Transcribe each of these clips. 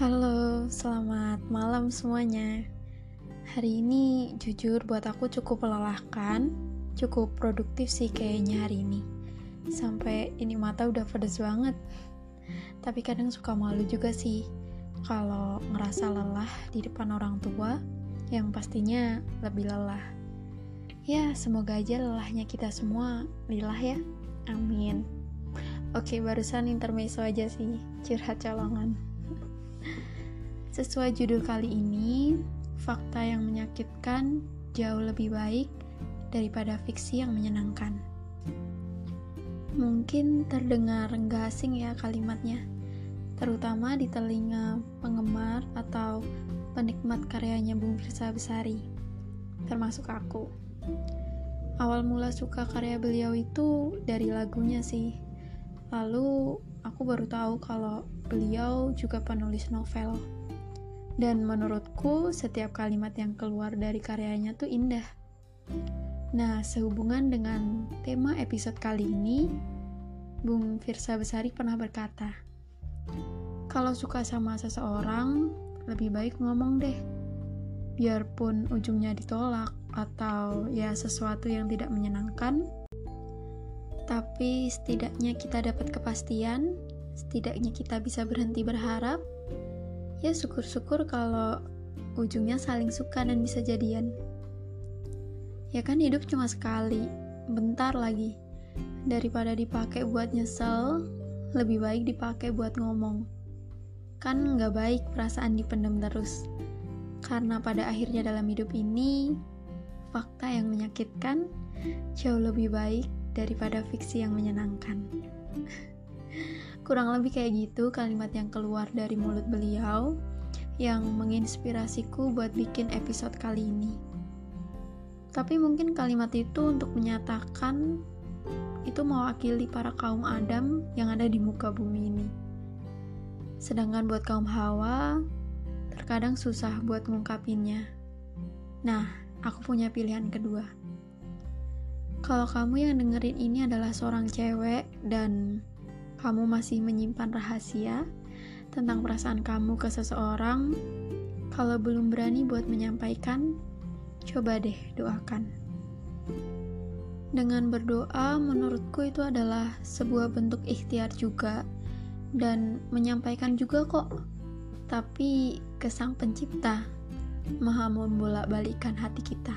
Halo, selamat malam semuanya. Hari ini jujur buat aku cukup melelahkan, cukup produktif sih kayaknya hari ini. Sampai ini mata udah pedes banget. Tapi kadang suka malu juga sih kalau ngerasa lelah di depan orang tua yang pastinya lebih lelah. Ya, semoga aja lelahnya kita semua lilah ya. Amin. Oke, barusan intermezzo aja sih, curhat colongan. Sesuai judul kali ini, fakta yang menyakitkan jauh lebih baik daripada fiksi yang menyenangkan. Mungkin terdengar enggak asing ya kalimatnya, terutama di telinga penggemar atau penikmat karyanya Bung Firsa Besari, termasuk aku. Awal mula suka karya beliau itu dari lagunya sih. Lalu aku baru tahu kalau beliau juga penulis novel. Dan menurutku setiap kalimat yang keluar dari karyanya tuh indah. Nah, sehubungan dengan tema episode kali ini, Bung Firsa Besari pernah berkata, kalau suka sama seseorang, lebih baik ngomong deh. Biarpun ujungnya ditolak atau ya sesuatu yang tidak menyenangkan, tapi setidaknya kita dapat kepastian, setidaknya kita bisa berhenti berharap, ya syukur-syukur kalau ujungnya saling suka dan bisa jadian. Ya kan hidup cuma sekali, bentar lagi. Daripada dipakai buat nyesel, lebih baik dipakai buat ngomong. Kan nggak baik perasaan dipendam terus. Karena pada akhirnya dalam hidup ini, fakta yang menyakitkan jauh lebih baik daripada fiksi yang menyenangkan. Kurang lebih kayak gitu kalimat yang keluar dari mulut beliau yang menginspirasiku buat bikin episode kali ini. Tapi mungkin kalimat itu untuk menyatakan itu mewakili para kaum Adam yang ada di muka bumi ini. Sedangkan buat kaum Hawa, terkadang susah buat ngungkapinnya. Nah, aku punya pilihan kedua. Kalau kamu yang dengerin ini adalah seorang cewek dan kamu masih menyimpan rahasia tentang perasaan kamu ke seseorang, kalau belum berani buat menyampaikan, coba deh doakan. Dengan berdoa, menurutku itu adalah sebuah bentuk ikhtiar juga, dan menyampaikan juga kok. Tapi ke Sang Pencipta, Maha membolak-balikan hati kita.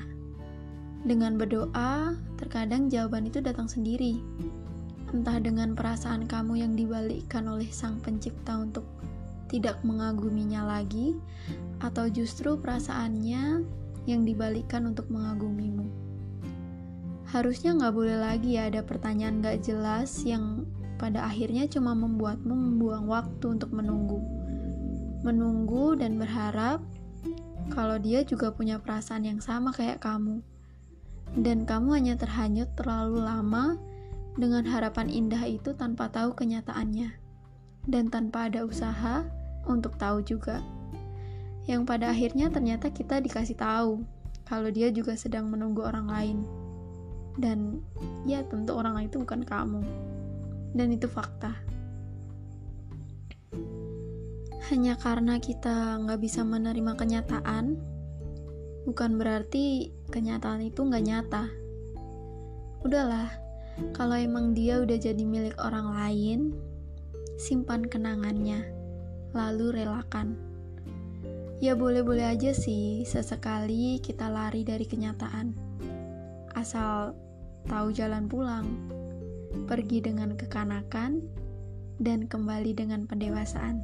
Dengan berdoa, terkadang jawaban itu datang sendiri entah dengan perasaan kamu yang dibalikkan oleh Sang Pencipta untuk tidak mengaguminya lagi, atau justru perasaannya yang dibalikkan untuk mengagumimu. Harusnya nggak boleh lagi ya ada pertanyaan nggak jelas yang pada akhirnya cuma membuatmu membuang waktu untuk menunggu. Menunggu dan berharap kalau dia juga punya perasaan yang sama kayak kamu. Dan kamu hanya terhanyut terlalu lama dengan harapan indah itu tanpa tahu kenyataannya dan tanpa ada usaha untuk tahu juga. Yang pada akhirnya ternyata kita dikasih tahu kalau dia juga sedang menunggu orang lain. Dan ya tentu orang lain itu bukan kamu. Dan itu fakta. Hanya karena kita nggak bisa menerima kenyataan, bukan berarti kenyataan itu nggak nyata. Udahlah, kalau emang dia udah jadi milik orang lain, simpan kenangannya, lalu relakan. Ya boleh-boleh aja sih, sesekali kita lari dari kenyataan. Asal tahu jalan pulang, pergi dengan kekanakan, dan kembali dengan pendewasaan.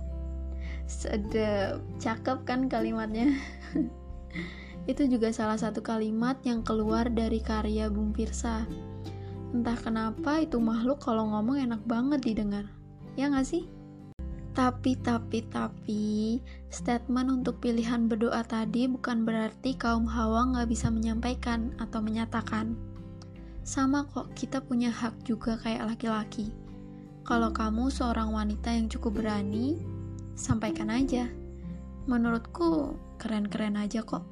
Sedep, cakep kan kalimatnya? Itu juga salah satu kalimat yang keluar dari karya Bung Firsa Entah kenapa itu makhluk kalau ngomong enak banget didengar. Ya gak sih? Tapi, tapi, tapi, statement untuk pilihan berdoa tadi bukan berarti kaum hawa gak bisa menyampaikan atau menyatakan. Sama kok, kita punya hak juga kayak laki-laki. Kalau kamu seorang wanita yang cukup berani, sampaikan aja. Menurutku, keren-keren aja kok.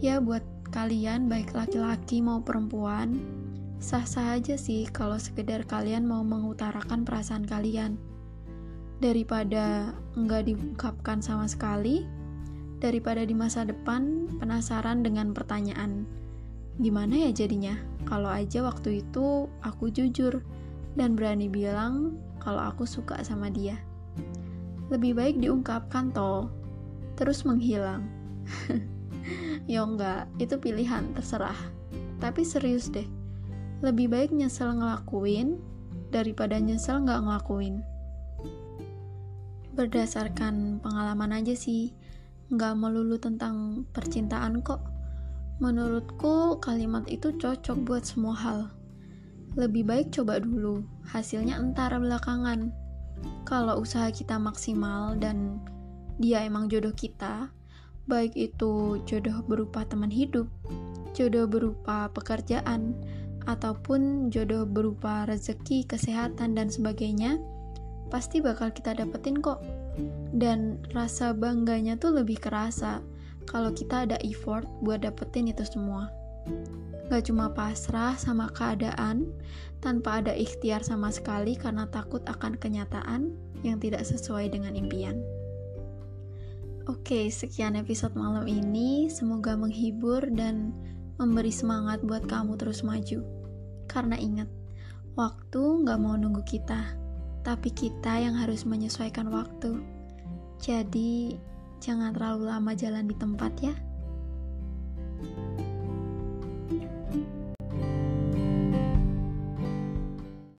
Ya, buat kalian, baik laki-laki mau perempuan, Sah-sah aja sih kalau sekedar kalian mau mengutarakan perasaan kalian. daripada nggak diungkapkan sama sekali, daripada di masa depan penasaran dengan pertanyaan, gimana ya jadinya kalau aja waktu itu aku jujur dan berani bilang kalau aku suka sama dia. Lebih baik diungkapkan toh, terus menghilang. ya enggak, itu pilihan, terserah. Tapi serius deh, lebih baik nyesel ngelakuin daripada nyesel nggak ngelakuin. Berdasarkan pengalaman aja sih, nggak melulu tentang percintaan kok. Menurutku kalimat itu cocok buat semua hal. Lebih baik coba dulu, hasilnya entar belakangan. Kalau usaha kita maksimal dan dia emang jodoh kita, baik itu jodoh berupa teman hidup, jodoh berupa pekerjaan, ataupun jodoh berupa rezeki, kesehatan, dan sebagainya, pasti bakal kita dapetin kok. Dan rasa bangganya tuh lebih kerasa kalau kita ada effort buat dapetin itu semua. Gak cuma pasrah sama keadaan tanpa ada ikhtiar sama sekali karena takut akan kenyataan yang tidak sesuai dengan impian. Oke, sekian episode malam ini. Semoga menghibur dan memberi semangat buat kamu terus maju. Karena ingat, waktu gak mau nunggu kita tapi kita yang harus menyesuaikan waktu. Jadi, jangan terlalu lama jalan di tempat ya.